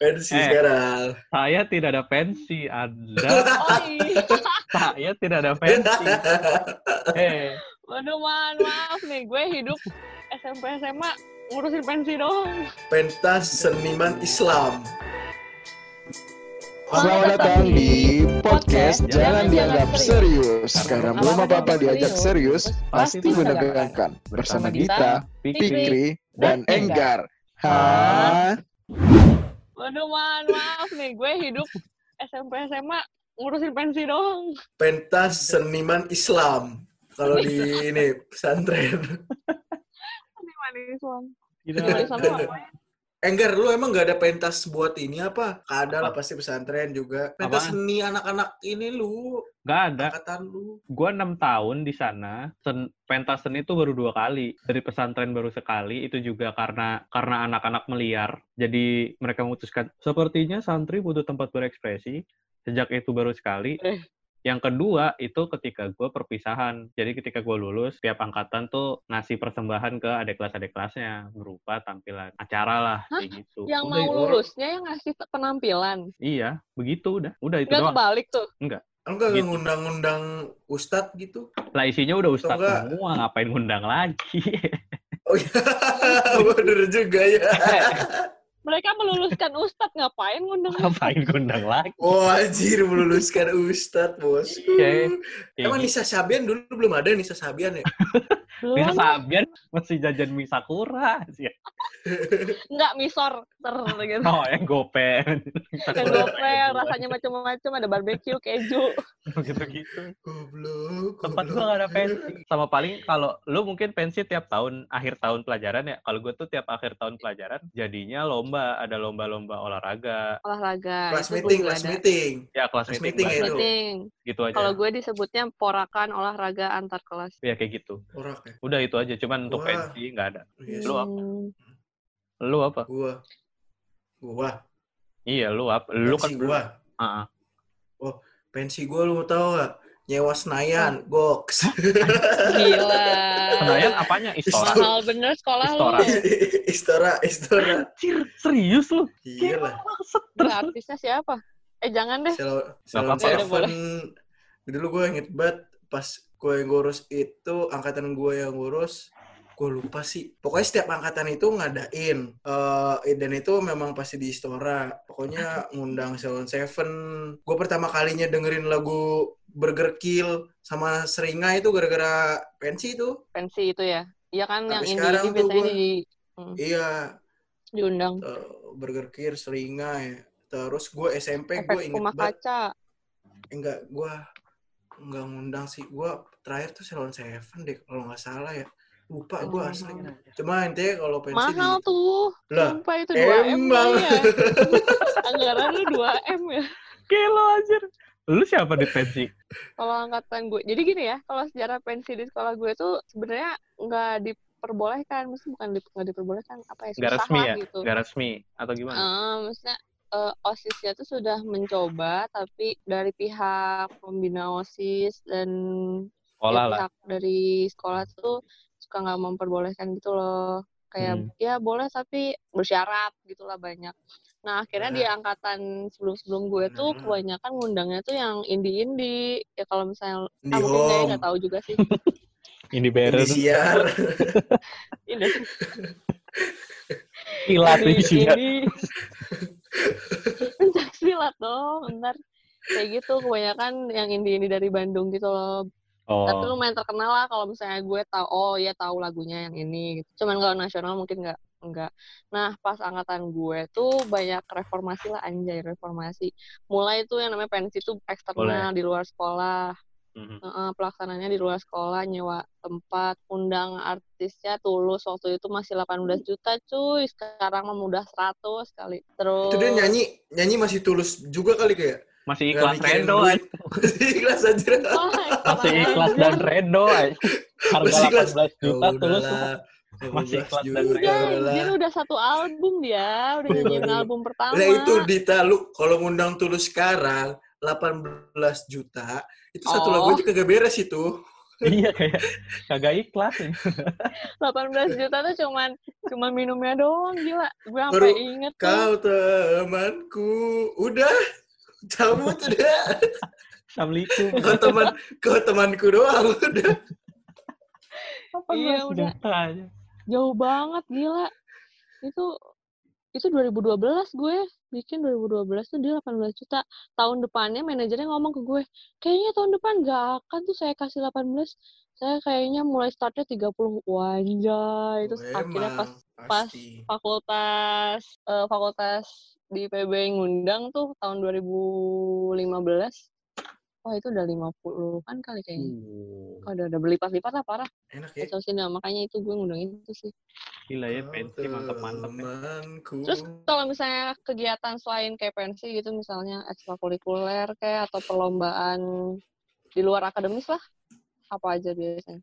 Pensi Eh. sekarang. Saya tidak ada pensi. Anda, Oh iya. saya tidak ada pensi. Eh, Waduh, man, maaf nih. Gue hidup SMP SMA ngurusin pensi doang. Pentas seniman Islam. Selamat datang di podcast Jangan Dianggap Serius. Karena belum apa-apa diajak serius, pasti menegangkan. Bersama Dita, Fikri, dan Enggar. Hah? Waduh, man, maaf nih. Gue hidup SMP SMA ngurusin pensi doang. Pentas seniman Islam. Kalau di ini pesantren. Tidak Manis sama apa? Enggar, lu emang gak ada pentas buat ini apa? Ada lah pasti pesantren juga. Pentas Apaan? seni anak-anak ini lu. nggak ada. Angkatan lu. Gua enam tahun di sana. Sen, pentas seni itu baru dua kali. Dari pesantren baru sekali. Itu juga karena karena anak-anak meliar. Jadi mereka memutuskan sepertinya santri butuh tempat berekspresi. Sejak itu baru sekali. Eh. Yang kedua itu ketika gue perpisahan. Jadi ketika gue lulus, tiap angkatan tuh ngasih persembahan ke adik kelas-adik kelasnya berupa tampilan acara lah Hah? kayak gitu. Yang Udah mau itu. lulusnya yang ngasih penampilan. Iya, begitu udah. Udah itu Nggak doang. kebalik tuh. Enggak Gitu. ngundang-ngundang ustadz gitu. Lah isinya udah ustadz enggak? semua, ngapain ngundang lagi? Oh iya, bener juga ya. Mereka meluluskan ustadz ngapain ngundang ngapain ngundang lagi? Oh anjir, meluluskan ustadz, bosku. Iya. Kayak Emang. Nisa Sabian dulu belum ada Nisa Sabian ya? Belum. Sabian masih jajan mie sakura sih. Enggak misor ter gitu. Oh, yang gope. Yang gope, yang rasanya macam-macam ada barbeque, keju. gitu-gitu. Goblok. Tempat goblok. gua gak ada pensi. Sama paling kalau lu mungkin pensi tiap tahun akhir tahun pelajaran ya. Kalau gue tuh tiap akhir tahun pelajaran jadinya lomba, ada lomba-lomba olahraga. Olahraga. Kelas itu meeting, kelas ada. meeting. Ya kelas Kelas meeting, ya itu. Meeting. gitu aja. Kalau gue disebutnya porakan olahraga antar kelas. Ya kayak gitu. Orak ya. Udah itu aja. Cuman untuk Wah. pensi nggak ada. Yes. Lu apa? Hmm. Lu apa? Gua. Gua. Iya, lu apa? Lu kan Pensi gua. Ah, ah. Pensi gua lu mau tahu gak? Nyewa Senayan, goks. Gila. Senayan apanya? Istora. Mahal bener sekolah Istora. lu. Istora, Istora. Anjir, serius lu? Iya lah. Maksud Nggak, artisnya siapa? Eh jangan deh. Sel-. Udah, Seven. Dulu gue inget banget pas gue yang ngurus itu angkatan gue yang ngurus gue lupa sih. Pokoknya setiap angkatan itu ngadain Eh, dan itu memang pasti di Istora. Pokoknya ngundang Salon Seven. Gue pertama kalinya dengerin lagu Burger Kill sama Seringai itu gara-gara pensi itu. Pensi itu ya. Iya kan Tapi yang ini sekarang biasanya gua- di iya. Diundang. eh, Burger Kill Seringai terus gue SMP gue inget rumah banget kaca. enggak gua enggak ngundang sih. Gua terakhir tuh Salon Seven deh kalau nggak salah ya lupa gua asli cuma intinya kalau pensi Mahal di tuh. lah Sumpah itu 2M emang. ya. Anggaran lu 2M ya. Gila anjir. Lu siapa di pensi? Kalau angkatan gue. Jadi gini ya, kalau sejarah pensi di sekolah gue tuh sebenarnya nggak diperbolehkan. Maksudnya bukan di, nggak diperbolehkan, apa ya, Gak resmi ya? gitu. Gak resmi atau gimana? Eh, maksudnya eh, OSISnya tuh sudah mencoba, tapi dari pihak pembina OSIS dan Sekolah ya, lah. pihak dari sekolah tuh suka nggak memperbolehkan gitu loh. Kayak Hmm. ya boleh tapi bersyarat gitulah banyak. Nah akhirnya di Nah. angkatan sebelum-sebelum gue tuh Nah. kebanyakan ngundangnya tuh yang indie-indie. Ya kalau misalnya ah, Indie mungkin saya home. nggak tahu juga sih. Ini beres. Ini, di sini. ini. Pencak silat dong, ntar kayak gitu kebanyakan yang indie-indie dari Bandung gitu loh. Tapi Oh. lumayan terkenal lah kalau misalnya gue tahu oh ya tahu lagunya yang ini gitu. Cuman kalau nasional mungkin nggak enggak. Nah, pas angkatan gue tuh banyak reformasi lah anjay reformasi. Mulai tuh yang namanya pensi tuh eksternal di luar sekolah. Mhm. Heeh, pelaksananya di luar sekolah, nyewa tempat, undang artisnya tulus waktu itu masih 18 juta cuy. Sekarang mah udah 100 kali. Terus itu dia nyanyi nyanyi masih tulus juga kali kayak Masih ikhlas Rendo. ay. masih ikhlas aja Oh, Masih ikhlas dan Rendo. ay. Harga Masih ikhlas. 18 juta Ya tulus. Masih 18 ikhlas dan juta Udah, lah. anjir udah satu album dia, udah nyanyiin Waduh. album pertama. Nah itu Dita, lu kalau ngundang tulus sekarang 18 juta, itu satu Oh. lagu aja kagak beres itu. iya kayak kagak ikhlas ya. 18 juta tuh cuman cuman minumnya doang gila. Gue sampai inget tuh. Kau temanku. Udah. Cabut udah. Assalamualaikum. Kau teman, kau temanku doang. Udah. Apa Iya, udah. aja. Jauh banget gila. Itu itu 2012 gue bikin 2012 tuh dia 18 juta. Tahun depannya manajernya ngomong ke gue, kayaknya tahun depan gak akan tuh saya kasih 18. Saya kayaknya mulai startnya 30 wanjay. Terus Oh, akhirnya pas pas pasti. fakultas eh, fakultas di PB ngundang tuh tahun 2015. Wah itu udah 50 kan kali kayaknya. Uh, Oh, udah udah berlipat-lipat lah parah. Enak ya. Nah, makanya itu gue ngundang itu sih. gila ya pensi mantep-mantep ya. temanku. Terus kalau misalnya kegiatan selain kayak pensi gitu misalnya ekstrakurikuler kayak atau perlombaan di luar akademis lah apa aja biasanya?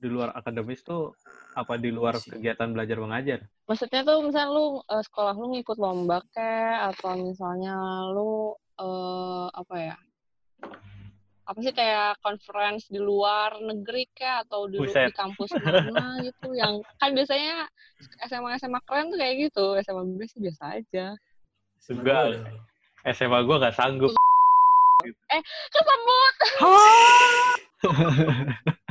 Di luar akademis tuh apa di luar Iya sih. kegiatan belajar mengajar? Maksudnya tuh misalnya lu eh, sekolah lu ngikut lomba kayak atau misalnya lu eh apa ya? Apa sih kayak conference di luar negeri kayak atau di, Buset. di kampus mana gitu yang kan biasanya SMA SMA keren tuh kayak gitu SMA gue sih biasa aja Enggak. ada. SMA gua gak sanggup. kesebut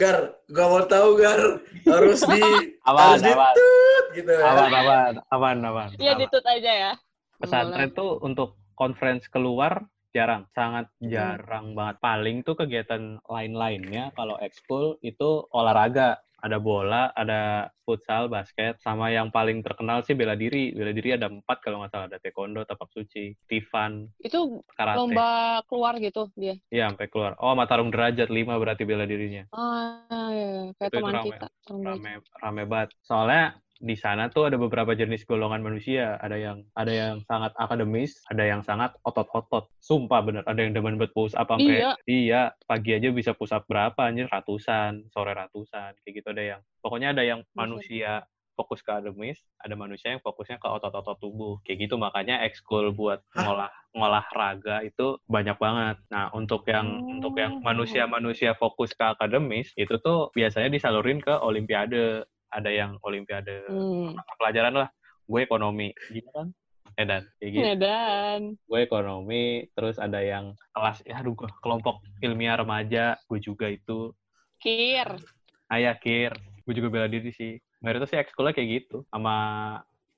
Gar, gak mau tahu Gar. Harus di Aman, harus di aman. tut gitu ya. Aman, aman, aman, aman. Iya ditut aja ya Pesantren tuh untuk conference keluar jarang, sangat Hmm. jarang banget. Paling tuh kegiatan lain-lainnya kalau ekskul itu olahraga. Ada bola, ada futsal, basket, sama yang paling terkenal sih bela diri. Bela diri ada empat kalau nggak salah. Ada taekwondo, tapak suci, tifan, itu karate. lomba keluar gitu dia Iya, sampai keluar. Oh, sama tarung derajat lima berarti bela dirinya. ah iya, kayak Itu teman rame. kita Teman kita. Rame, rame banget. Soalnya di sana tuh ada beberapa jenis golongan manusia. Ada yang ada yang sangat akademis, ada yang sangat otot-otot. Sumpah bener, ada yang demen buat push up sampai Iya. iya, pagi aja bisa push up berapa anjir ratusan, sore ratusan, kayak gitu ada yang. Pokoknya ada yang Buset. manusia fokus ke akademis, ada manusia yang fokusnya ke otot-otot tubuh. Kayak gitu makanya ekskul buat ngolah ngolah raga itu banyak banget. Nah, untuk yang untuk yang Oh. manusia-manusia fokus ke akademis itu tuh biasanya disalurin ke olimpiade. Ada yang olimpiade hmm. pelajaran lah. Gue ekonomi, gitu kan? Edan, kayak gitu. Medan Gue ekonomi, terus ada yang kelas, ya aduh gue kelompok ilmiah remaja, gue juga itu. kir Ayah kir, gue juga bela diri sih. Mayoritas sih ekskulnya kayak gitu, sama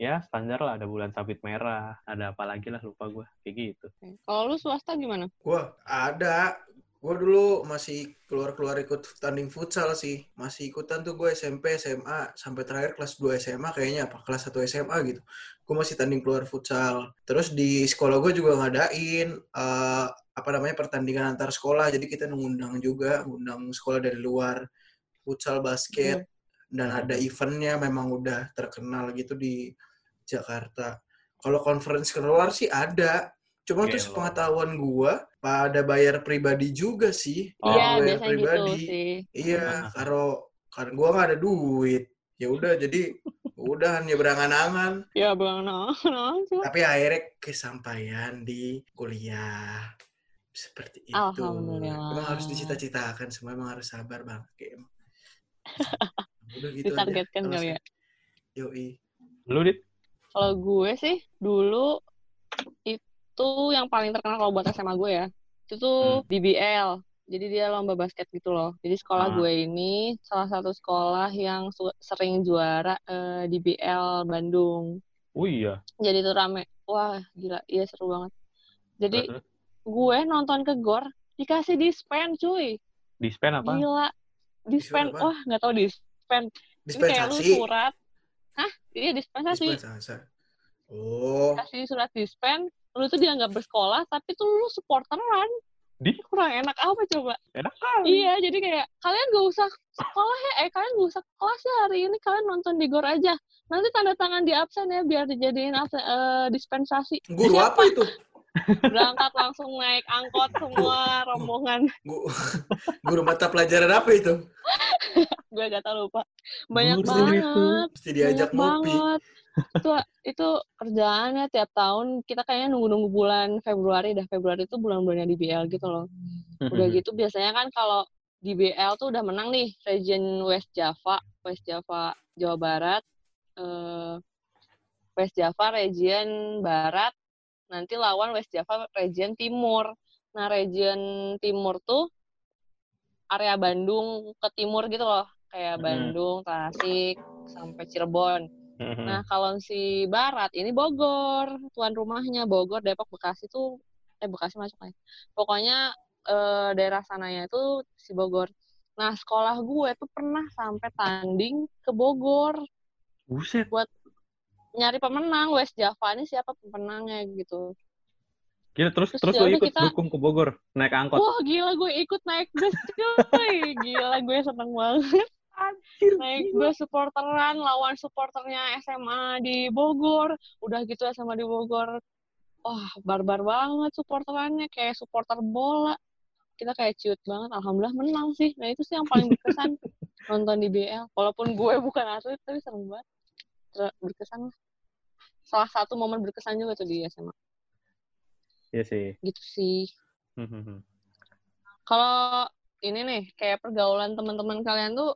ya standar lah ada bulan sabit merah, ada apa lagi lah lupa gue kayak gitu. kalau lu swasta gimana Gua ada. Gua dulu masih keluar-keluar ikut tanding futsal sih. Masih ikutan tuh gue SMP, SMA, sampai terakhir kelas 2 SMA kayaknya apa, kelas 1 SMA gitu. Gue masih tanding keluar futsal. Terus di sekolah gue juga ngadain eh, apa namanya pertandingan antar sekolah. Jadi kita ngundang juga, ngundang sekolah dari luar futsal basket dan ada eventnya memang udah terkenal gitu di Jakarta. Kalau conference keluar sih ada. Cuma tuh Gelo. sepengetahuan gua pada bayar pribadi juga sih. Oh. iya bayar biasanya gitu sih Iya, kalau karena gua nggak ada duit. Ya udah jadi udah nyebrang angan ya aja. Tapi akhirnya kesampaian di kuliah. Seperti itu. Alhamdulillah. Emang harus dicita-citakan, semua emang harus sabar bang. Kayak emang. Udah gitu aja. ditargetkan kali ya Yoi. Lu, Dit? kalau gue sih dulu itu yang paling terkenal kalau buat SMA gue ya. Itu tuh DBL jadi dia lomba basket gitu loh. Jadi sekolah Ah. gue ini salah satu sekolah yang su- sering juara eh, DBL Bandung. Oh iya. jadi tuh rame. Wah gila. Iya seru banget. Jadi Terus, gue nonton ke GOR dikasih dispen cuy. Dispen apa? gila. Dispen. Apa? wah nggak tahu dispen. Ini kayak lu Dispensasi. surat. Hah? Iya dispensasi. Dispensasi. Oh, kasih surat dispen lu tuh dianggap bersekolah tapi tuh lu supporteran Di? kurang enak apa coba Enak kali. iya jadi kayak kalian gak usah sekolah ya eh kalian gak usah kelas ya hari ini kalian nonton di gor aja nanti tanda tangan di absen ya biar dijadiin absen, eh, dispensasi guru Siapa? apa itu? berangkat langsung naik angkot semua rombongan Gu- Guru mata pelajaran apa itu? gue gak tau lupa banyak Guru banget itu. Mesti diajak banyak ngopi. banget itu itu kerjaannya tiap tahun kita kayaknya nunggu-nunggu bulan Februari dah Februari itu bulan-bulannya DBL gitu loh udah gitu biasanya kan kalau di BL tuh udah menang nih region West Java, West Java Jawa Barat, eh, West Java region Barat, nanti lawan West Java region Timur. Nah region Timur tuh area Bandung ke timur gitu loh, kayak Hmm. Bandung, Tasik, sampai Cirebon. Mhm. Nah, kalau si Barat ini Bogor, tuan rumahnya Bogor, Depok, Bekasi tuh eh Bekasi masuk kan. Pokoknya eh, daerah sananya itu si Bogor. Nah, sekolah gue tuh pernah sampai tanding ke Bogor Buset. nyari pemenang West Java ini siapa pemenangnya gitu. Gila, terus Terus terus ya lu udah ikut kita- dukung ke Bogor naik angkot. Wah, gila gue ikut naik bus cuy. Gila gue seneng banget. Anjir. Naik bus supporteran lawan supporternya SMA di Bogor. Udah gitu SMA di Bogor. Wah, barbar banget supporterannya kayak supporter bola. Kita kayak ciut banget. Alhamdulillah menang sih. Nah, itu sih yang paling berkesan nonton di BL. Walaupun gue bukan atlet tapi seneng banget. Ter- Berkesan lah. Salah satu momen berkesan juga tuh di SMA. Iya sih. Gitu sih. Mhm. Kalau ini nih, kayak pergaulan teman-teman kalian tuh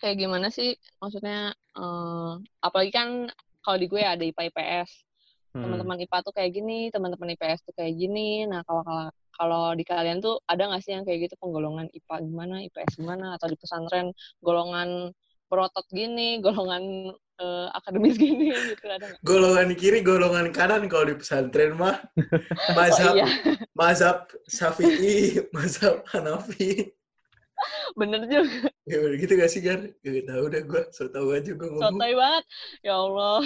kayak gimana sih? Maksudnya, eh, apalagi kan kalau di gue ada IPA IPS. Hmm. Teman-teman IPA tuh kayak gini, teman-teman IPS tuh kayak gini. Nah, kalau kalau kalau di kalian tuh ada nggak sih yang kayak gitu penggolongan IPA gimana, IPS gimana, atau di pesantren golongan berotot gini, golongan eh, akademis gini gitu ada nggak? Golongan kiri, golongan kanan kalau di pesantren mah. Mazhab, Oh iya, mazhab Syafi'i, mazhab Hanafi. Bener juga. Ya udah gitu gak sih, Gar? Gak tau deh gue, so tau aja gue ngomong. Sotoy banget. Ya Allah.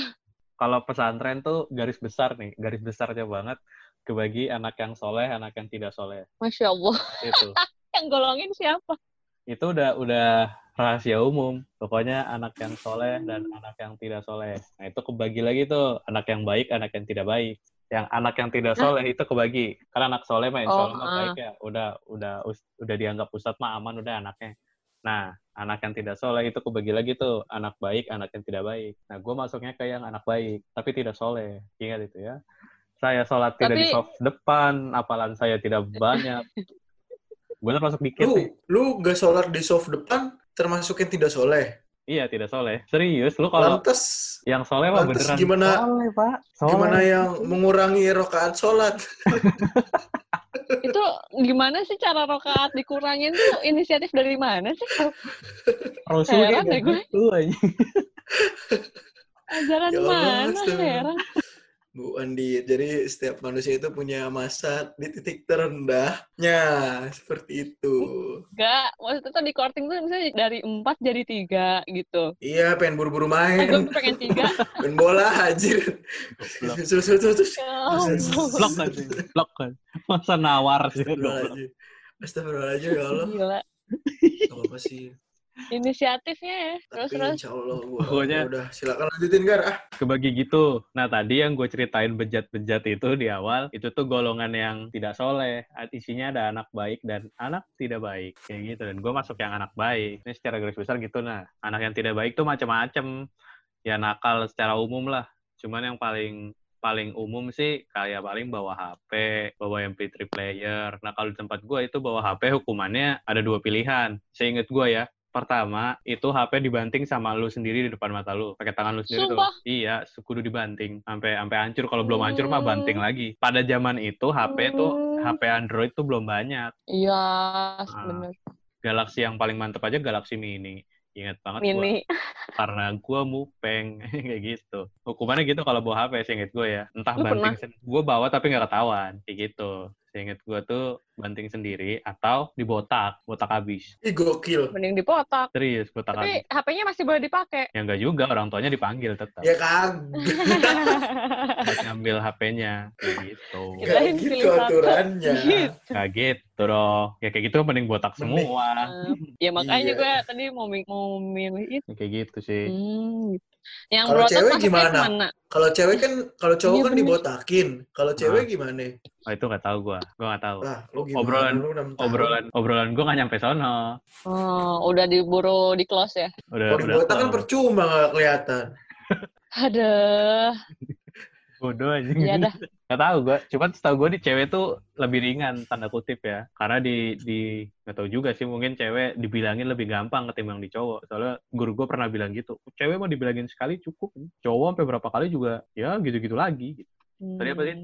Kalau pesantren tuh garis besar nih, garis besarnya banget kebagi anak yang soleh, anak yang tidak soleh. Masya Allah. Itu. Yang golongin siapa? itu udah udah rahasia umum. Pokoknya anak yang soleh dan anak yang tidak soleh. Nah itu kebagi lagi tuh anak yang baik, anak yang tidak baik. Yang anak yang tidak soleh itu kebagi. Karena anak soleh mah insya Oh, Allah mah ah. baik ya. Udah udah us- udah dianggap ustadz mah aman udah anaknya. Nah anak yang tidak soleh itu kebagi lagi tuh anak baik, anak yang tidak baik. Nah gue masuknya ke yang anak baik tapi tidak soleh. Ingat itu ya. Saya sholat tidak di Tapi- soft depan, apalan saya tidak banyak. Gue termasuk dikit nih. Lu, lu gak sholat di soft depan, termasuk yang tidak soleh. Iya, tidak soleh. Serius, lu kalau Lantas, yang soleh mah lantas beneran gimana- soleh, Pak. Soleh. gimana yang mengurangi rokaat sholat? itu gimana sih cara rokaat dikurangin tuh inisiatif dari mana sih? Rasul Heran deh kayak gue. gitu aja. Ajaran Ya Allah, mana? Heran. Bu Andi, jadi setiap manusia itu punya masa di titik terendahnya. Seperti itu. Enggak, maksudnya tuh di courting tuh misalnya dari empat jadi tiga gitu. Iya, pengen buru-buru Nah, gue main. pengen tiga. Main bola, anjir. Terus, terus, terus. Blok kan sih. Blok kan. Masa nawar sih. Astagfirullahaladzim, ya Allah. Gila. Gak apa-apa sih. Inisiatifnya ya. Terus Tapi terus. insya Allah, gua, Pokoknya- ya udah silakan lanjutin, Gar. Ah, Kebagi gitu. Nah, tadi yang gue ceritain bejat-bejat itu di awal, itu tuh golongan yang tidak soleh. Isinya ada anak baik dan anak tidak baik. Kayak gitu. Dan gue masuk yang anak baik. Ini secara garis besar gitu. Nah, anak yang tidak baik tuh macam-macam. Ya nakal secara umum lah. Cuman yang paling paling umum sih kayak paling bawa HP, bawa MP3 player. Nah kalau di tempat gue itu bawa HP hukumannya ada dua pilihan. Seingat gue ya, pertama itu HP dibanting sama lu sendiri di depan mata lu, pakai tangan lu sendiri Sumpah? tuh. Iya, kudu dibanting sampai sampai hancur. Kalau belum hancur mah banting lagi. Pada zaman itu HP tuh Hmm. HP Android tuh belum banyak. Iya, Ah, bener. Galaxy yang paling mantep aja Galaxy Mini. Ingat banget gua Mini. karena gue mupeng kayak gitu hukumannya gitu kalau bawa HP seinget gue ya entah Lu banting gue bawa tapi nggak ketahuan kayak gitu seinget gue tuh banting sendiri atau dibotak botak habis Ih, gokil. Mending dipotak. serius botak Tapi habis HP-nya masih boleh dipakai. ya enggak juga orang tuanya dipanggil tetap Ya buat ngambil HP-nya kayak gitu Gak gitu aturannya. Gitu. kayak gitu dong ya kayak gitu mending botak semua ya makanya Iya. gue tadi mau mau milih itu. kayak gitu sih Hmm. gitu. Yang Kalau cewek gimana? Kalau cewek kan, kalau cowok Iya, kan bener. dibotakin. Kalau cewek Ah. gimana? oh, itu nggak tahu gue gue nggak tahu Lah, lu gimana? Obrolan- Lu obrolan obrolan gue nggak nyampe sono Oh, udah diburu di close ya? udah Kalau udah dibotak kan percuma nggak kelihatan. Aduh. Bodoh aja. Iya dah. Gak tahu gue. Cuman setahu gue di cewek tuh lebih ringan tanda kutip ya. Karena di di gak tahu juga sih mungkin cewek dibilangin lebih gampang ketimbang di cowok. Soalnya guru gue pernah bilang gitu. Cewek mau dibilangin sekali cukup. Cowok sampai berapa kali juga ya gitu-gitu lagi. Tadi apa sih?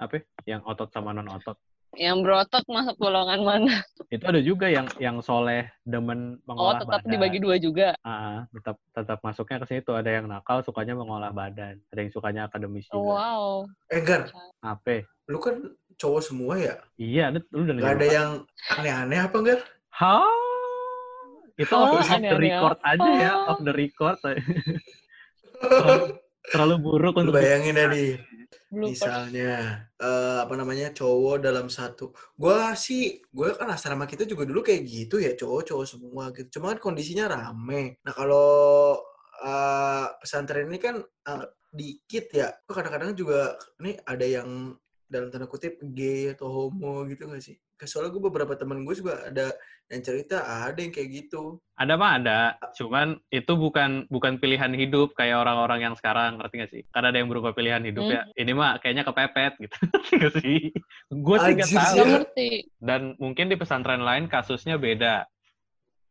Apa? ya? Yang otot sama non otot. Yang berotot masuk golongan mana? Itu ada juga yang yang soleh demen Oh, mengolah tetap badan. dibagi dua juga. Ah, tetap tetap masuknya ke situ. Ada yang nakal sukanya mengolah badan. Ada yang sukanya akademis juga. Wow. Eh, Gar, Apa? lu kan cowok semua ya? Iya, lu lu udah Gak ada yang aneh-aneh apa, Gar? Hah? Itu Hah, off the record aja ya, off the record. terlalu, buruk untuk bayangin ya nih, Bloopers. misalnya eh, apa namanya cowok dalam satu. Gua sih, gue kan asrama kita juga dulu kayak gitu ya, cowok-cowok semua gitu. Cuma kan kondisinya rame. Nah kalau eh, pesantren ini kan eh, dikit ya, kadang-kadang juga nih ada yang dalam tanda kutip gay atau homo gitu gak sih? Soalnya gue beberapa temen gue juga ada yang cerita ada yang kayak gitu. Ada mah ada, cuman itu bukan bukan pilihan hidup kayak orang-orang yang sekarang, ngerti gak sih? Karena ada yang berubah pilihan hidup Hmm. ya. Ini mah kayaknya kepepet gitu. Ngerti gak sih? Gue sih gak tahu. Gak ngerti. Dan mungkin di pesantren lain kasusnya beda.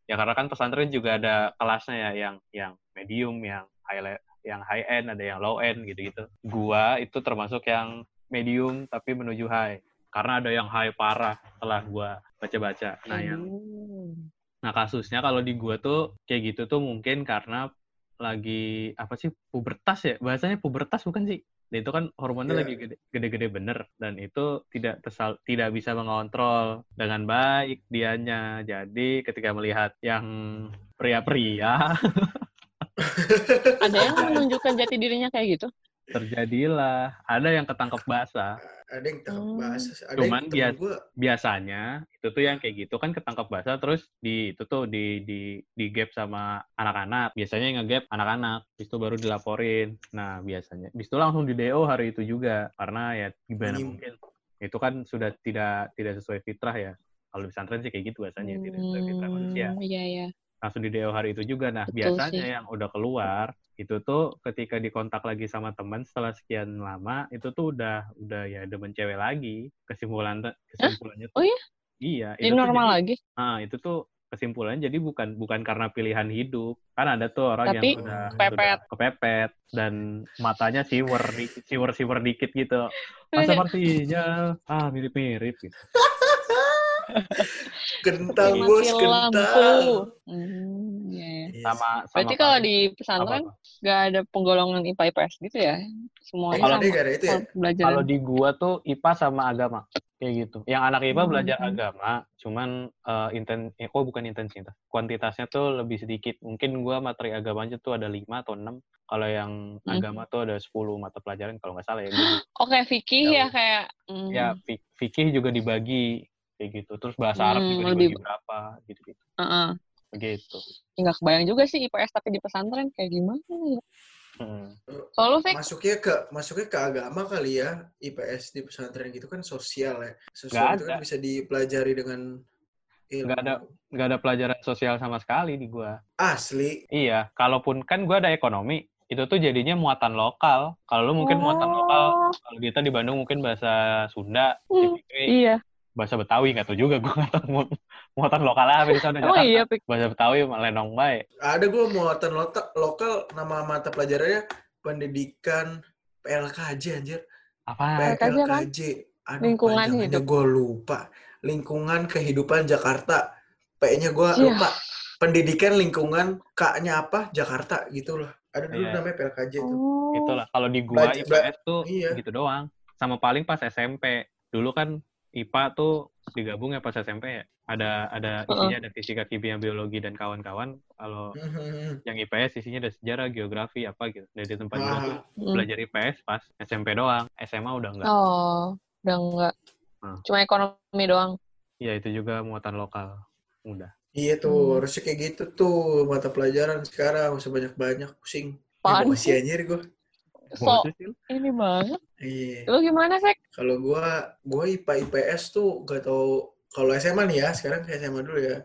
Ya karena kan pesantren juga ada kelasnya ya, yang yang medium, yang high yang high end, ada yang low end gitu-gitu. Gua itu termasuk yang medium tapi menuju high. Karena ada yang high parah setelah gua baca-baca. Nah, yang Hmm. Nah kasusnya kalau di gua tuh kayak gitu tuh mungkin karena lagi apa sih pubertas ya bahasanya pubertas bukan sih? Dan itu kan hormonnya Iya. lagi gede- gede-gede bener dan itu tidak tersal tidak bisa mengontrol dengan baik dianya. Jadi ketika melihat yang pria-pria Ada yang menunjukkan jati dirinya kayak gitu? Terjadilah ada yang ketangkep basah. Ada yang tangkap Hmm. bahasa. Ada Cuman yang temen gue Biasanya itu tuh yang kayak gitu kan ketangkep basah terus di itu tuh di di di gap sama anak-anak. Biasanya yang nge-gap anak-anak, habis itu baru dilaporin. Nah, biasanya habis itu langsung di DO hari itu juga karena ya gimana Ini- mungkin itu kan sudah tidak tidak sesuai fitrah ya. Kalau di pesantren sih kayak gitu bahasanya tidak sesuai fitrah manusia. Hmm, Iya, iya. Langsung di DO hari itu juga. Nah, Betul biasanya sih. yang udah keluar itu tuh ketika dikontak lagi sama teman setelah sekian lama itu tuh udah udah ya demen cewek lagi. Kesimpulan kesimpulannya tuh Oh iya? Iya, Jadi itu normal jadi- lagi? Ah, itu tuh kesimpulannya jadi bukan bukan karena pilihan hidup. Kan ada tuh orang Tapi yang udah kepepet. sudah kepepet dan matanya siwer di- siwer-siwer dikit gitu. Ah, sepertinya ah mirip-mirip gitu. kentang bos lampu. kentang. Hmm, iya, iya. Yes. Sama sama Berarti kalau di pesantren nggak ada penggolongan IPA IPS gitu ya? Semuanya Kalau sama gak ada itu ya? kalau belajar. Kalau di gua tuh IPA sama agama kayak gitu. Yang anak IPA Hmm. belajar agama, cuman eh, inten eh, kok bukan intensitas. Kuantitasnya tuh lebih sedikit. Mungkin gua materi agamanya tuh ada 5 atau 6. Kalau yang Hmm. agama tuh ada 10 mata pelajaran kalau nggak salah ya. Oke, fikih Tahu. ya kayak. hmm, ya fi- fikih juga dibagi kayak gitu terus bahasa Arab Hmm, juga lebih- dibagi berapa gitu gitu heeh. begitu Ya, nggak kebayang juga sih IPS tapi di pesantren kayak gimana ya? Hmm. Kalau lu, Fik? Masuknya ke masuknya ke agama kali ya IPS di pesantren gitu kan sosial ya. Sosial itu kan ada. bisa dipelajari dengan ilmu. Nggak ada. nggak ada pelajaran sosial sama sekali di gua Asli. iya kalaupun kan gua ada ekonomi itu tuh jadinya muatan lokal kalau lu mungkin muatan lokal Oh, kalau kita di Bandung mungkin bahasa Sunda Hmm, Fikri Iya. Bahasa Betawi nggak tahu juga gua nggak tahu mu- muatan lokal apa di sana Oh Jakarta iya, Pik. bahasa Betawi lenong baik Ada gue muatan lokal, lokal nama mata pelajarannya pendidikan PLKJ anjir. apa PLKJ? PLKJ. Aduh, Lingkungan hidup. gue lupa. Lingkungan kehidupan Jakarta. P-nya gue Iya. lupa. Pendidikan lingkungan K-nya apa? Jakarta gitu loh. Ada dulu Iya. namanya PLKJ tuh. Oh. itulah kalau di gua IPS tuh iya. gitu doang sama paling pas SMP dulu kan IPA tuh digabung ya pas SMP ya ada ada isinya ada fisika kimia biologi dan kawan-kawan kalau Mhm. yang IPS isinya ada sejarah geografi apa gitu dari tempat gua tuh Ah, Hmm. belajar IPS pas SMP doang SMA udah enggak Oh, udah enggak. Hmm. Cuma ekonomi doang. ya itu juga muatan lokal udah iya tuh, Hmm. harusnya kayak gitu tuh mata pelajaran sekarang. Usah banyak-banyak, pusing. Apaan Emosi anjir gue. So, ini banget. Iya. Lu gimana, Sek? Kalau gua gua IPA IPS tuh gak tau kalau SMA nih ya, sekarang ke SMA dulu ya.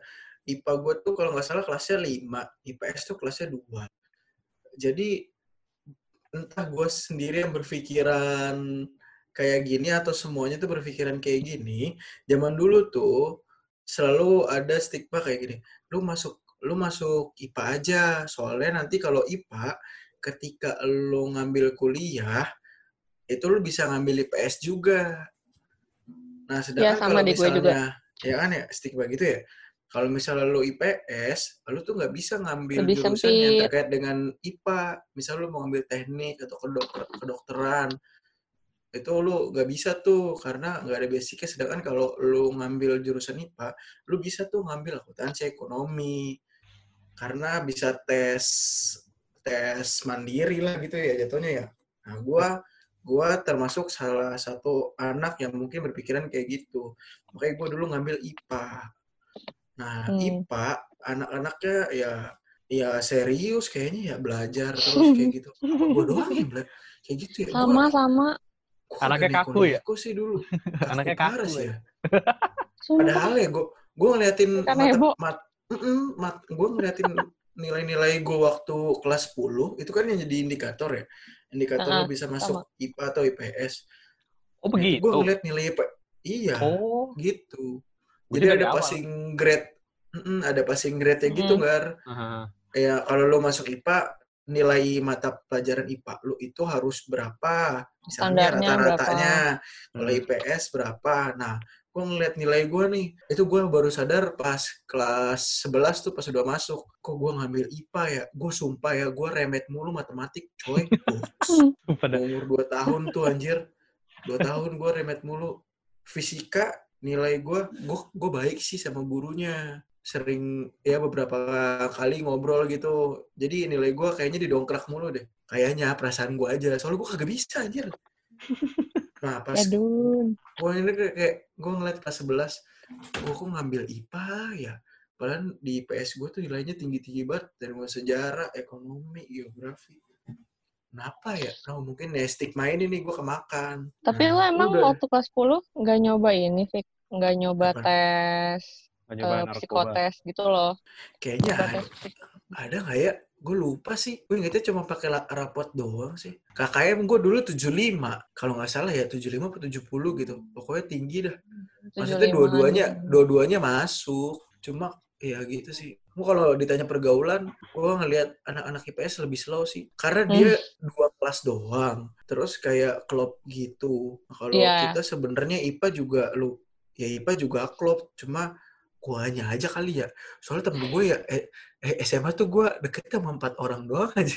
IPA gua tuh kalau nggak salah kelasnya 5, IPS tuh kelasnya 2. Jadi entah gue sendiri yang berpikiran kayak gini atau semuanya tuh berpikiran kayak gini. Zaman dulu tuh selalu ada stigma kayak gini. Lu masuk lu masuk IPA aja. Soalnya nanti kalau IPA ketika lu ngambil kuliah itu lu bisa ngambil IPS juga. Nah, sedangkan sama kalau gue juga. misalnya ya kan ya stigma gitu ya. Kalau misalnya lu IPS, lu tuh nggak bisa ngambil Lebih jurusan yang sempit. terkait dengan IPA. Misalnya lu mau ngambil teknik atau kedokter kedokteran, itu lu nggak bisa tuh karena nggak ada basicnya. Sedangkan kalau lu ngambil jurusan IPA, lu bisa tuh ngambil akuntansi ekonomi karena bisa tes tes mandiri lah gitu ya jatuhnya ya. Nah, gua gua termasuk salah satu anak yang mungkin berpikiran kayak gitu. Makanya gua dulu ngambil IPA. Nah, Hmm. IPA anak-anaknya ya ya serius kayaknya ya belajar terus kayak gitu. Gua doang yang bela- kayak gitu ya. Gua- Sama sama. gua Anaknya kaku ya? neko-neko sih dulu. Anaknya kaku ya? ya. Padahal ya gue gue ngeliatin mata, heboh. mat, mat gue ngeliatin nilai-nilai gue waktu kelas 10 itu kan yang jadi indikator ya. Indikator lo bisa masuk IPA atau IPS. Oh begitu. Gue ngeliat nilai IP, iya Oh, gitu. Jadi dari ada awal. passing grade, Mm-mm, ada passing grade ya gitu Mm. gar. aha. Ya kalau lo masuk IPA nilai mata pelajaran IPA lo itu harus berapa? Misalnya rata-ratanya. Kalau Hmm. IPS berapa? Nah, gue ngeliat nilai gue nih, itu gue baru sadar pas kelas 11 tuh pas udah masuk. Kok gue ngambil IPA ya? Gue sumpah ya, gue remet mulu matematik, coy. Umur 2 tahun tuh anjir. 2 tahun gue remet mulu. Fisika, nilai gue, gue, gue baik sih sama gurunya. Sering, ya beberapa kali ngobrol gitu. Jadi nilai gue kayaknya didongkrak mulu deh. Kayaknya perasaan gue aja. Soalnya gue kagak bisa anjir. Nah, pas Aduh. gue ini kayak, kayak gue ngeliat kelas 11 gue kok ngambil IPA ya padahal di IPS gue tuh nilainya tinggi-tinggi banget dari mulai sejarah, ekonomi, geografi kenapa ya? Oh, mungkin ya stigma ini nih gue kemakan Tapi Nah, lo emang udah. waktu kelas 10 nggak nyoba ini, Fik? Nggak nyoba Apa? tes nggak nyoba eh, narkoba. psikotes gitu loh. kayaknya Nyoba ada, ada nggak ya? Gue lupa sih. Gue ingetnya cuma pakai rapot doang sih. KKM gue dulu 75 kalau nggak salah ya 75 atau 70 gitu. Pokoknya tinggi dah. Maksudnya 75-an dua-duanya dua-duanya masuk. Cuma ya gitu sih. Gua kalau ditanya pergaulan gue ngelihat anak-anak IPS lebih slow sih. Karena Hmm. dia dua kelas doang. Terus kayak klub gitu. Kalau Iya. kita sebenarnya IPA juga lu ya IPA juga klub. Cuma guanya aja kali ya soalnya temen gue ya eh, eh, SMA tuh gue deket sama empat orang doang aja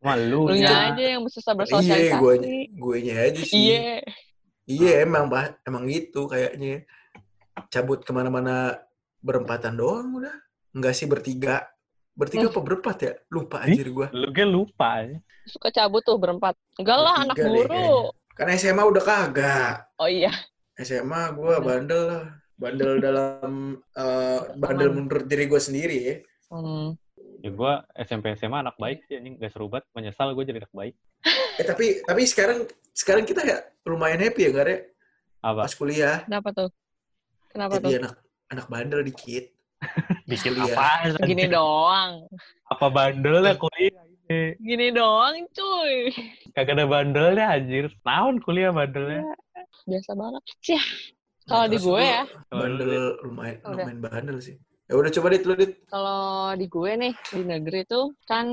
Malu Lu ya. aja yang susah iya bersosialisasi. gue gue aja sih Iya. Iya emang emang gitu kayaknya cabut ke mana-mana berempatan doang udah nggak sih bertiga bertiga Hmm. apa berempat ya lupa anjir gua Lu kan lupa ya. Suka cabut tuh berempat. Enggak lah, anak deh guru. karena SMA udah kagak Oh iya. SMA gua Bener. bandel lah bandel dalam eh, bandel menurut diri gua sendiri ya Hmm. Ya gua SMP SMA anak baik sih anjing, gak seru banget, menyesal gue jadi anak baik. eh tapi tapi sekarang sekarang kita ya lumayan happy ya nggak ya Apa? pas kuliah Kenapa tuh? Kenapa tuh? jadi anak anak bandel dikit Bikin kuliah. apa? Gini doang. Apa bandelnya kuliah ini? Gini doang, cuy. Kagak ada bandelnya anjir. Tahun kuliah bandelnya. Biasa banget. Cih. Kalau di gue ya, bandel lumayan Udah. lumayan bandel sih. Ya udah coba dit lu dit. Kalau di gue nih di negeri tuh kan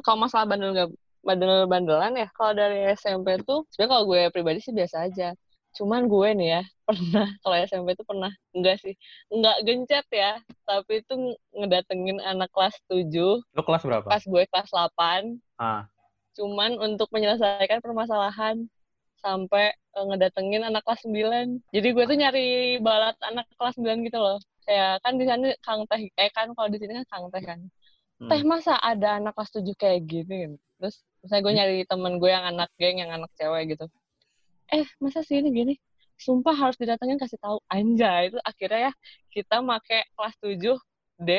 kalau masalah bandel nggak bandel bandelan ya kalau dari SMP tuh sebenarnya kalau gue pribadi sih biasa aja. Cuman gue nih ya pernah kalau SMP tuh pernah enggak sih. Enggak gencet ya tapi itu ngedatengin anak kelas 7 Lu kelas berapa? pas gue kelas 8 Ah. cuman untuk menyelesaikan permasalahan sampai eh, ngedatengin anak kelas 9. Jadi gue tuh nyari balat anak kelas 9 gitu loh. Kayak kan di sana Kang Teh, eh kan kalau di sini kan Kang Teh kan. Hmm. Teh masa ada anak kelas 7 kayak gini gitu. Terus misalnya gue nyari temen gue yang anak geng, yang anak cewek gitu. Eh, masa sih ini gini? Sumpah harus didatengin kasih tahu anjay. Itu akhirnya ya kita make kelas 7 D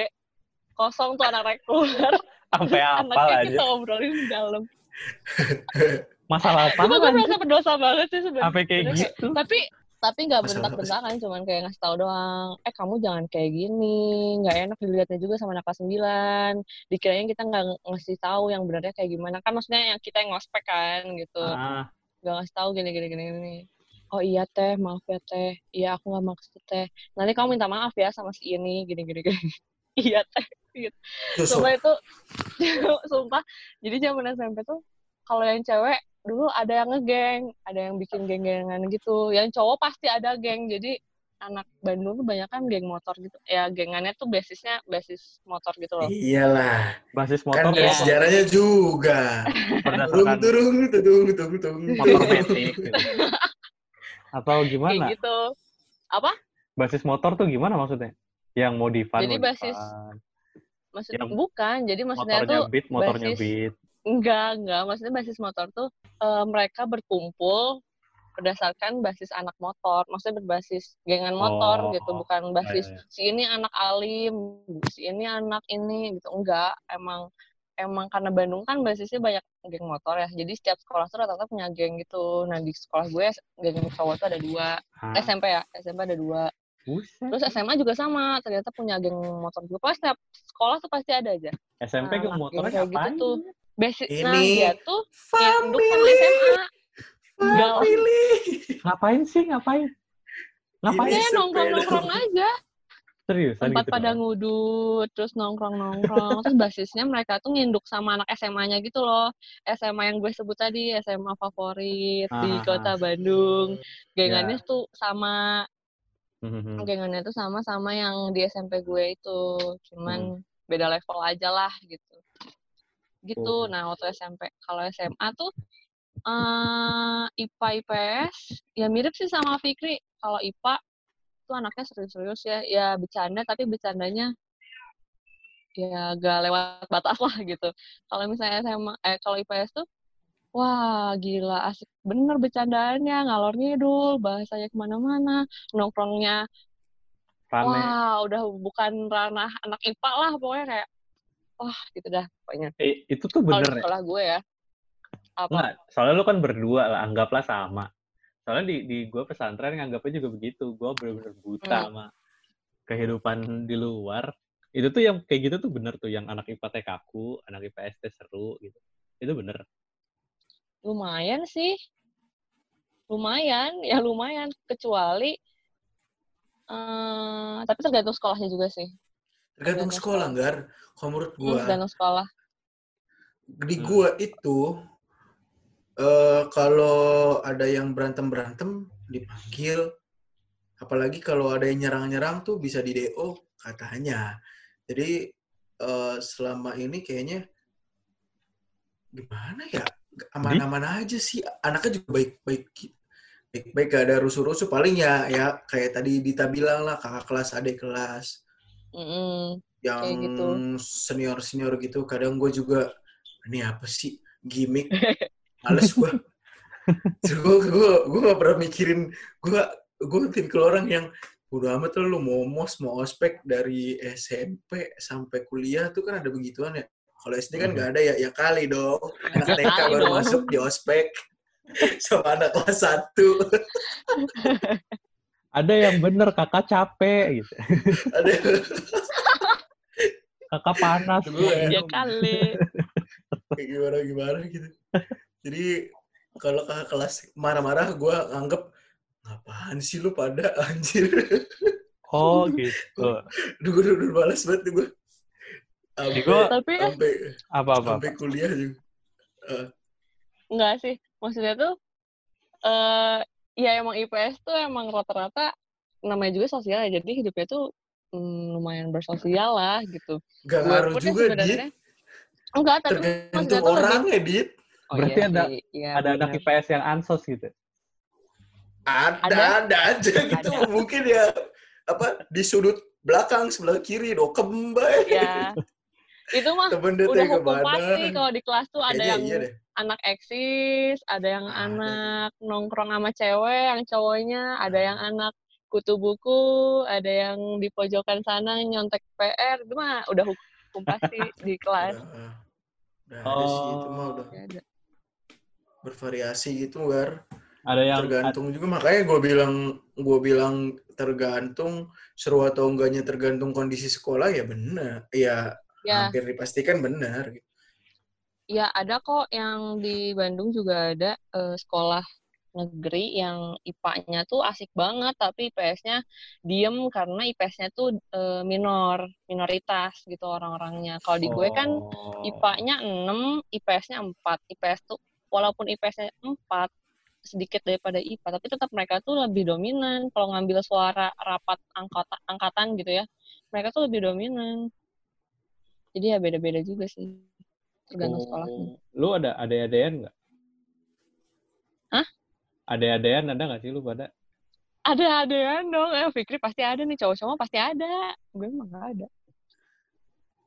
kosong tuh anak reguler. Sampai apa Anaknya aja? kita obrolin di dalam. Masalah apa? Gue merasa berdosa banget sih sebenarnya. Sampai kayak gitu. Tapi tapi nggak apa bentak-bentakan cuman kayak ngasih tahu doang. Eh kamu jangan kayak gini. Nggak enak dilihatnya juga sama anak kelas 9 dikiranya kita nggak ng- ngasih tahu yang benarnya kayak gimana. Kan maksudnya yang kita yang ngospek kan gitu. Ah, nggak ngasih tahu gini gini gini gini. Oh iya teh maaf ya teh. Iya aku nggak maksud teh. Nanti kamu minta maaf ya sama si ini gini gini gini. Iya teh Terus, sumpah itu sumpah. Jadi zaman SMP tuh kalau yang cewek dulu ada yang ngegeng ada yang bikin geng-gengan gitu yang cowok pasti ada geng jadi anak Bandung tuh banyak kan geng motor gitu ya gengannya tuh basisnya basis motor gitu loh iyalah. basis Kan motor ada Iya. sejarahnya juga. Berdasarkan turung, turung, turung, turung. motor metik gitu. Atau kayak gimana? gitu apa Basis motor tuh gimana maksudnya? Yang modifan, Jadi basis- modifan. maksudnya Yang bukan jadi maksudnya motornya tuh beat, motornya basis- beat. Enggak enggak. Maksudnya basis motor tuh eh, mereka berkumpul berdasarkan basis anak motor. Maksudnya berbasis gengan motor Oh, gitu bukan basis iya, iya. si ini anak alim si ini anak ini gitu. Enggak. Emang emang karena Bandung kan basisnya banyak geng motor ya. Jadi setiap sekolah tuh rata-rata punya geng gitu. Nah di sekolah gue geng cowok tuh ada dua. Hah? SMP ya SMP ada dua. Buset. terus SMA juga sama. Ternyata punya geng motor juga. Pokoknya setiap sekolah tuh pasti ada aja. SMP Nah, motornya kayak gitu tuh basic nah Ini dia tuh induk sama family, SMA Enggak. family. Ngapain sih? Ngapain? Ngapain? Ini ya nongkrong nongkrong sepeda. aja Seriusan tempat gitu? pada ngudut terus nongkrong nongkrong terus basisnya mereka tuh nginduk sama anak SMA-nya gitu loh SMA yang gue sebut tadi SMA favorit di Ah, ah, kota ah. Bandung gengannya Ya. tuh sama Mhm. gengannya tuh sama sama yang di SMP gue itu cuman Hmm. beda level aja lah gitu gitu. Oh. nah waktu SMP kalau SMA tuh eh IPA IPS ya mirip sih sama Fikri. Kalau IPA tuh anaknya serius-serius ya. Ya bercanda tapi bercandanya ya gak lewat batas lah gitu. Kalau misalnya SMA eh kalau IPS tuh wah gila asik. Bener bercandaannya ngalor ngidul bahasanya ke mana-mana nongkrongnya Rame. wah udah bukan ranah anak IPA lah pokoknya kayak wah gitu dah pokoknya Eh, itu tuh kalau bener ya? sekolah gue ya apa Nggak, soalnya lu kan berdua lah, anggaplah sama. Soalnya di, di gue pesantren nganggapnya juga begitu. Gue bener-bener buta Hmm. sama kehidupan di luar. Itu tuh yang kayak gitu tuh bener tuh. Yang anak IPA kaku, anak IPS teh seru gitu. Itu bener. lumayan sih lumayan ya lumayan kecuali eh tapi tergantung sekolahnya juga sih Tergantung sekolah. Gar. Kalau menurut Hmm, gua, tergantung sekolah di Hmm. gua itu eh kalau ada yang berantem-berantem dipanggil apalagi kalau ada yang nyerang-nyerang tuh bisa di DO katanya. Jadi eh selama ini kayaknya gimana ya? Aman-aman aja sih. Anaknya juga baik-baik baik-baik gak ada rusuh-rusuh paling ya ya kayak tadi Dita bilang lah kakak kelas adik kelas Mm-mm. yang Kayak gitu. senior senior gitu kadang gue juga ini apa sih? Gimmick? Males gue gue gue gue gak pernah mikirin gue gue tipe orang yang udah amat lah lu mau mos mau ospek dari SMP sampai kuliah tuh kan ada begituan ya. Kalau SD kan nggak ada ya ya kali dong. Anak TK baru dong. masuk di ospek sama anak kelas satu Ada yang bener kakak capek gitu. ada Kakak panas. Gue ya. ya kali kayak gimana gimana gitu jadi kalau kakak kelas marah-marah gue anggap ngapain sih lu pada anjir Oh gitu. Duh, gue udah, udah balas banget nih gue sampai gua- tapi sampai Apa-apa? sampai kuliah juga enggak sih maksudnya tuh eh ya emang IPS tuh emang rata-rata namanya juga sosial ya. Jadi hidupnya tuh mm, lumayan bersosial lah gitu. Gak ngaruh pun ya juga dit. sebenarnya enggak tapi tergantung lebih- orangnya dit. Oh, Berarti iya ada- iya Ada anak benar. IPS yang ansos gitu. ada Ada. ada, aja gitu. Ada. mungkin ya apa di sudut belakang sebelah kiri dokem bay ya itu mah temen udah hukum pasti kalau di kelas tuh ada Kayaknya yang iya deh anak eksis, ada yang Ada. anak nongkrong sama cewek, yang cowoknya, ada yang anak kutu buku, ada yang di pojokan sana nyontek PR, itu mah udah hukum pasti di kelas. udah, udah ada sih itu mah Oh. udah Ya ada. bervariasi gitu gar Ada yang tergantung juga makanya gue bilang gue bilang tergantung seru atau enggaknya tergantung kondisi sekolah ya benar ya, Ya, hampir dipastikan benar gitu. Ya ada kok yang di Bandung juga ada eh, sekolah negeri yang IPA-nya tuh asik banget, tapi IPS-nya diem karena IPS-nya tuh eh, minor, minoritas gitu orang-orangnya. Kalau di gue kan. IPA-nya 6, IPS-nya 4. IPS tuh walaupun IPS-nya 4 sedikit daripada IPA, tapi tetap mereka tuh lebih dominan kalau ngambil suara rapat angkota, angkatan gitu ya. Mereka tuh lebih dominan. Jadi ya beda-beda juga sih. Tergantung sekolahnya. Oh. Lu ada ade-adean nggak? Hah? Ade-adean ada nggak sih lu pada? Ada adean dong. Eh, Fikri pasti ada nih. Cowok-cowok pasti ada. Gue emang gak ada.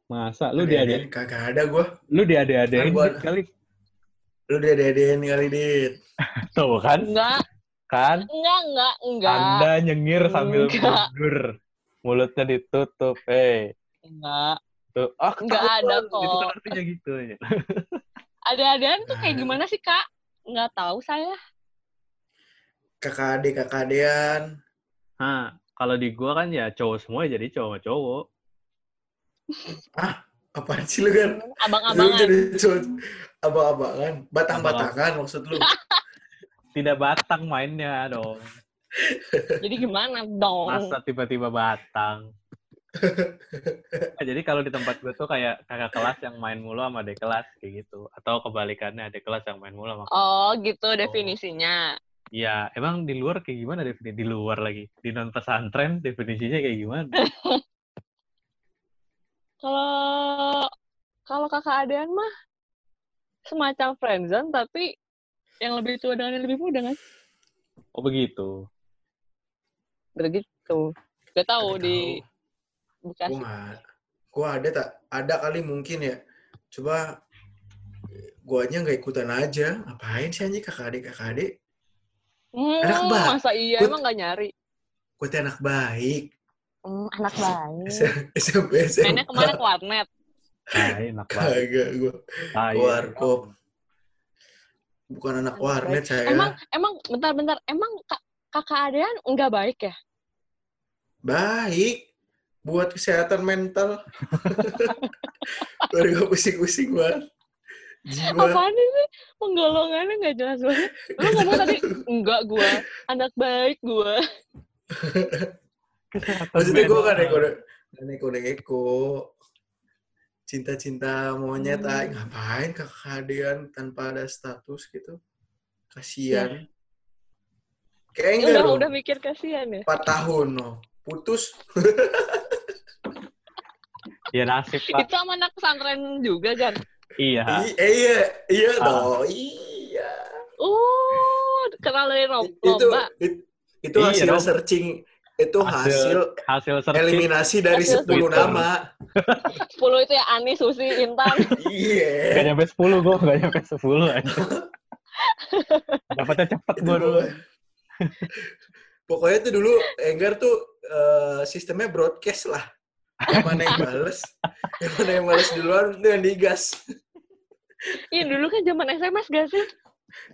Masa lu di ade Ade-adean kagak ada gue. lu di ade-adean Kan gua- kali Lu dia dedein kali dit. tuh kan? Enggak, Kan enggak, enggak, enggak. Anda nyengir sambil Enggak. tidur. Mulutnya ditutup. Eh, Enggak. Tuh. Ah, Enggak ketahuan. ada kok. Itu kan artinya gitu. ya. Ada-adaan tuh kayak Ada. gimana sih, Kak? Enggak tahu saya. Kakak ade kakak adean. Nah, kalau di gua kan ya cowok semua jadi cowok cowok. Apaan sih lu kan? Lu Abang-abangan. jadi cowok abang-abangan, batang-batangan maksud lu. Tidak batang mainnya dong. Jadi gimana dong? Masa tiba-tiba batang. Nah, jadi kalau di tempat gue tuh kayak kakak kelas yang main mulu sama adik kelas kayak gitu. Atau kebalikannya adik kelas yang main mulu sama Oh, gitu definisinya. Iya, emang di luar kayak gimana definisi? Di luar lagi. Di non pesantren definisinya kayak gimana? Kalau kalau kakak adean mah semacam friendzone tapi yang lebih tua dengan yang lebih muda kan? Oh begitu. Begitu. Gak tahu Kagak di Bekasi. nggak. Gue ada tak? Ada kali mungkin ya. Coba guanya nggak ikutan aja. Ngapain sih anjing kakak adik kakak adik? Hmm, Anak ba- masa iya Gua- emang gak nyari? Gue tuh anak baik. Hmm, anak baik. SMP SMP. Mainnya ke mana ke warnet? Nah, enak banget. Kagak gue. Ah, iya. Warkop. Bukan anak Anak warnet saya. Emang emang bentar-bentar emang kak, kakak adean enggak baik ya? Baik. Buat kesehatan mental. Baru gak pusing-pusing banget. Jiwa. Apaan sih? Penggolongannya nggak jelas banget. Lu ngomong tadi enggak gua, anak baik gua. Kesehatan Maksudnya gue kan neko neko neko cinta-cinta monyet Hmm. ah, ngapain kekadian tanpa ada status gitu kasihan kayak Ya enggak udah dong udah mikir kasihan ya. 4 tahun no putus Ya nasib, Pak. Itu sama anak pesantren juga kan? Iya. I- eh, iya iya Ah. dong iya Oh, kenal dari itu lomba. it- itu Iya hasil dong. searching itu hasil, Hasil searching. eliminasi dari Hasil 10 Twitter. nama 10 itu ya Ani, Susi, Intan. Gak iya nyampe 10 gue, gak nyampe 10 aja. Dapatnya cepet itu gue dulu. Pokoknya tuh dulu Enggar tuh eh, sistemnya broadcast lah. Yang mana yang bales, yang mana yang bales duluan itu yang digas. Iya dulu kan zaman SMS gak sih?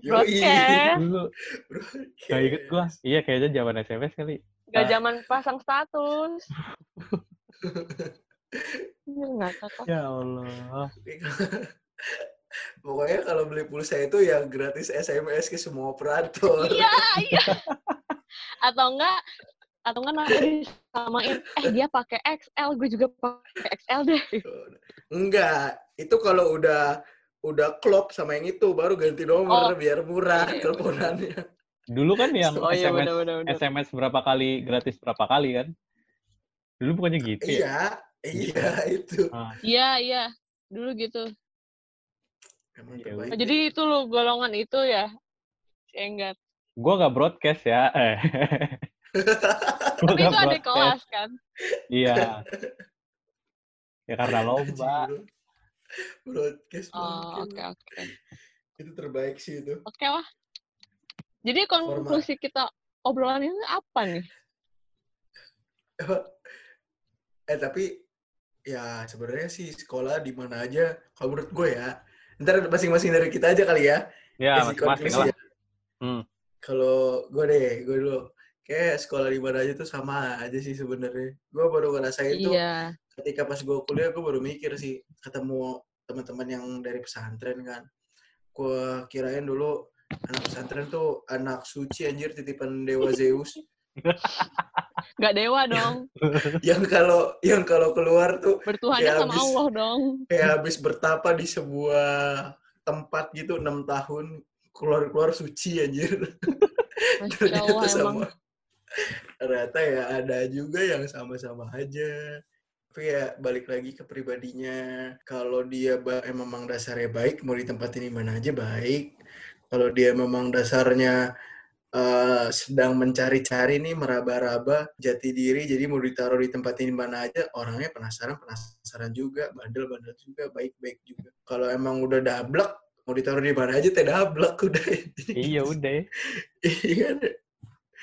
Yoi. Broadcast. Dulu, Broadcast. gak inget gue. Iya, kayaknya zaman SMS kali. Gak Ah. zaman pasang status. Iya, nggak cocok. Ya Allah. Pokoknya kalau beli pulsa itu yang gratis SMS ke semua operator. Iya, iya. Atau enggak, atau enggak nanti disamain, eh dia pakai XL, gue juga pakai XL deh. Enggak, itu kalau udah udah klop sama yang itu baru ganti nomor Oh. biar murah Iya, iya, teleponannya. Dulu kan yang Oh iya, SMS, bener-bener. SMS berapa kali, gratis berapa kali kan? Dulu bukannya gitu ya? Iya, iya itu. Ah, Iya, iya. Dulu gitu. Emang terbaik. Oh, jadi itu lo golongan itu ya? Si Enggar. gue gak broadcast ya. Eh. Tapi itu ada kelas kan? Iya. Ya karena lomba. Broadcast Oh, oke, bro. oke. Itu terbaik sih itu. Oke lah. Jadi konklusi kita obrolan ini apa nih? eh tapi ya sebenarnya sih sekolah di mana aja kalau menurut gue ya ntar masing-masing dari kita aja kali ya Ya, masing-masing lah. ya. Hmm. Kalau gue deh, gue dulu kayak sekolah di mana aja tuh sama aja sih sebenarnya. Gue baru ngerasain tuh Iya. ketika pas gue kuliah gue baru mikir sih ketemu teman-teman yang dari pesantren kan. Gue kirain dulu anak pesantren tuh anak suci anjir titipan dewa Zeus. Nggak dewa dong. yang kalau yang kalau keluar tuh Bertuhannya Kayak sama habis- Allah dong. kayak habis bertapa di sebuah tempat gitu enam tahun keluar-keluar suci anjir. Masya ternyata Allah emang. Ternyata ya ada juga yang sama-sama aja. Tapi ya balik lagi ke pribadinya. Kalau dia memang dasarnya baik mau ditempatin di mana aja baik. Kalau dia memang dasarnya eh, sedang mencari-cari nih meraba-raba jati diri jadi mau ditaruh di tempat ini mana aja orangnya penasaran penasaran juga bandel-bandel juga baik-baik juga. Kalau emang udah dablek mau ditaruh di mana aja teh dablek udah. Iya udah. iya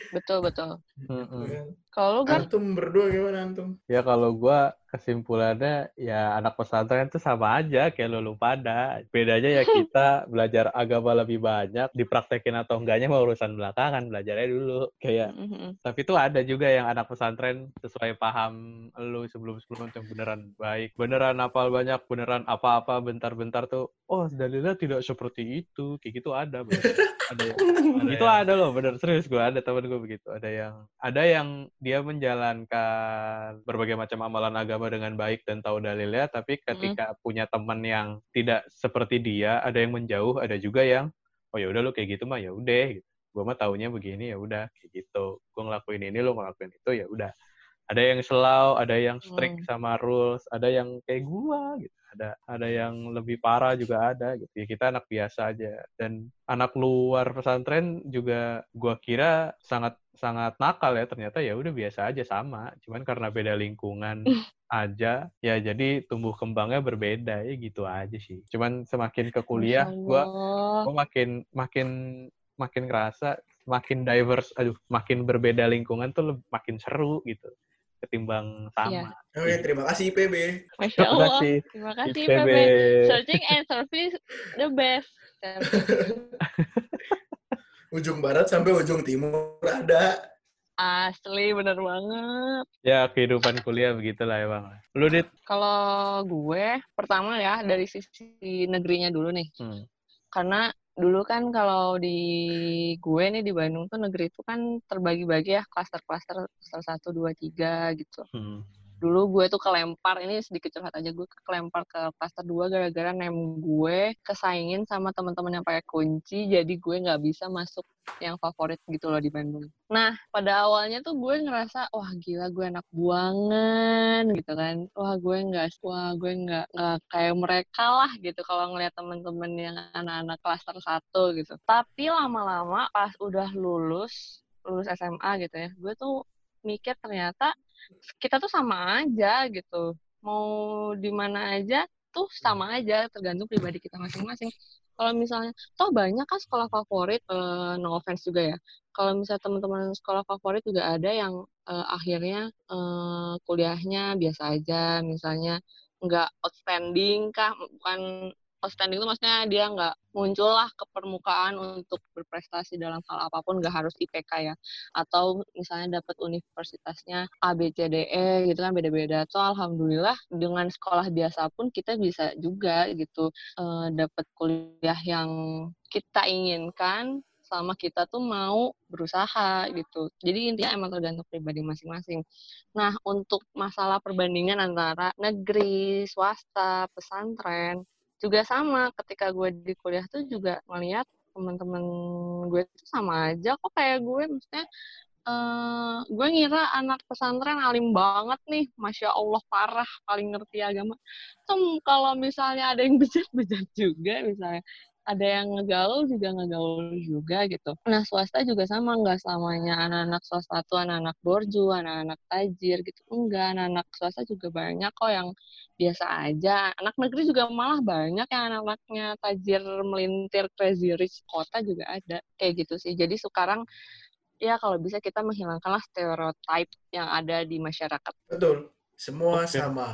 Betul, betul. Mm-mm. Kalau lu kan Antum berdua gimana antum? Ya kalau gua kesimpulannya ya anak pesantren itu sama aja kayak lu, lu pada. Bedanya ya kita belajar agama lebih banyak, dipraktekin atau enggaknya mah urusan belakangan, belajarnya dulu. Kayak Mhm. tapi itu ada juga yang anak pesantren sesuai paham lu sebelum-sebelum itu beneran baik. Beneran hafal banyak, beneran apa-apa bentar-bentar tuh, oh dalilnya tidak seperti itu. Kayak gitu ada, bener. ada yang itu ada loh bener serius gue ada temen gue begitu ada yang ada yang dia menjalankan berbagai macam amalan agama dengan baik dan tahu dalilnya tapi ketika punya teman yang tidak seperti dia ada yang menjauh ada juga yang oh ya udah lu kayak gitu mah ya udah gitu. gue mah taunya begini ya udah kayak gitu. Gue ngelakuin ini lu ngelakuin itu ya udah. Ada yang slow ada yang strict sama rules ada yang kayak gua gitu ada ada yang lebih parah juga ada gitu. Ya kita anak biasa aja. Dan anak luar pesantren juga gua kira sangat sangat nakal ya. Ternyata ya udah biasa aja sama. Cuman karena beda lingkungan aja ya jadi tumbuh kembangnya berbeda. Ya gitu aja sih. Cuman semakin ke kuliah gua gua makin makin makin ngerasa makin diverse aduh makin berbeda lingkungan tuh makin seru gitu ketimbang sama Oke, terima kasih IPB. Masya Terima Allah. kasih Terima kasih IPB. PB. Searching and service the best. Ujung barat sampai ujung timur ada. Asli bener banget. ya kehidupan kuliah begitulah emang lu dit Kalau gue pertama ya dari sisi negerinya dulu nih. Hmm. Karena dulu kan kalau di gue nih di Bandung tuh negeri itu kan terbagi-bagi ya klaster-klaster klaster 1 2 3 gitu. Hmm. Dulu gue tuh kelempar ini sedikit curhat aja gue kelempar ke klaster 2 gara-gara nem gue kesaingin sama teman-teman yang pakai kunci jadi gue nggak bisa masuk yang favorit gitu loh di Bandung. Nah pada awalnya tuh gue ngerasa wah gila gue anak buangan gitu kan. Wah gue nggak wah gue nggak nggak kayak mereka lah gitu kalau ngeliat teman-teman yang anak-anak klaster satu gitu. Tapi lama-lama pas udah lulus lulus SMA gitu ya gue tuh mikir ternyata kita tuh sama aja gitu. Mau di mana aja tuh sama aja, tergantung pribadi kita masing-masing. Kalau misalnya, toh banyak kan sekolah favorit, eh, no offense juga ya. Kalau misalnya teman-teman sekolah favorit juga ada yang eh, akhirnya eh, kuliahnya biasa aja, misalnya nggak outstanding kah, bukan outstanding itu maksudnya dia nggak muncul lah ke permukaan untuk berprestasi dalam hal apa pun, nggak harus IPK ya atau misalnya dapat universitasnya A B C D E gitu kan beda-beda tuh alhamdulillah dengan sekolah biasa pun kita bisa juga gitu eh, dapat kuliah yang kita inginkan selama kita tuh mau berusaha gitu. Jadi intinya emang tergantung pribadi masing-masing. Nah, untuk masalah perbandingan antara negeri, swasta, pesantren juga sama. Ketika gue di kuliah tuh juga ngeliat teman-teman gue tuh sama aja kok kayak gue. Maksudnya eh gue ngira anak pesantren alim banget nih. Masya allah parah paling ngerti agama. Tuh kalau misalnya ada yang bejat bejat juga misalnya ada yang ngegaul juga ngegaul juga gitu. Nah swasta juga sama nggak selamanya anak-anak swasta tuh anak-anak borju, anak-anak tajir gitu. Enggak, anak-anak swasta juga banyak kok yang biasa aja. Anak negeri juga malah banyak yang anak-anaknya tajir melintir crazy rich kota juga ada. Kayak gitu sih. Jadi sekarang ya kalau bisa kita menghilangkanlah stereotype yang ada di masyarakat. Betul. Semua Oke. sama.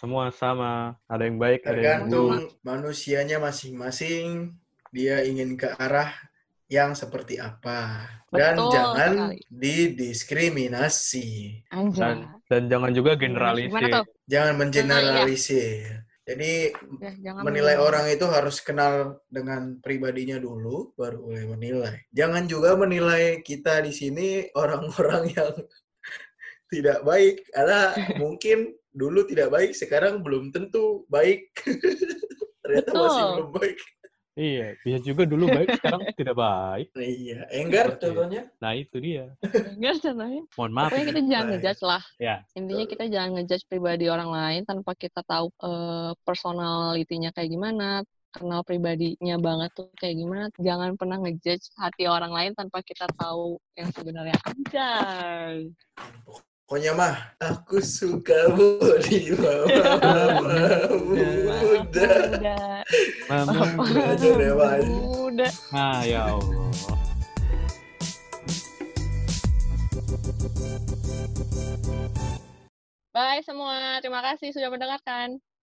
semua sama ada yang baik ada yang buruk Tergantung manusianya masing-masing. Dia ingin ke arah yang seperti apa. Dan Betul jangan sekali. didiskriminasi. Dan dan jangan juga generalisir. Jangan mengeneralisir. Jadi Ya, jangan menilai menilai. orang itu harus kenal dengan pribadinya dulu baru boleh menilai. Jangan juga menilai kita di sini orang-orang yang tidak baik karena mungkin dulu tidak baik sekarang belum tentu baik. Ternyata masih Betul. belum baik. Iya, bisa juga dulu baik sekarang tidak baik. Nah, iya, Enggar contohnya. Nah, itu dia. Enggak contohnya. Mohon maaf. Pokoknya kita jangan ngejudge lah. Ya. Intinya kita jangan ngejudge pribadi orang lain tanpa kita tahu eh, personalitinya kayak gimana, kenal pribadinya banget tuh kayak gimana. Jangan pernah ngejudge hati orang lain tanpa kita tahu yang sebenarnya aja. Pokoknya mah, aku suka body mama muda. Udah, Mama. Aja deh, Pak. udah. Ah, ya Allah. Bye semua. Terima kasih sudah mendengarkan.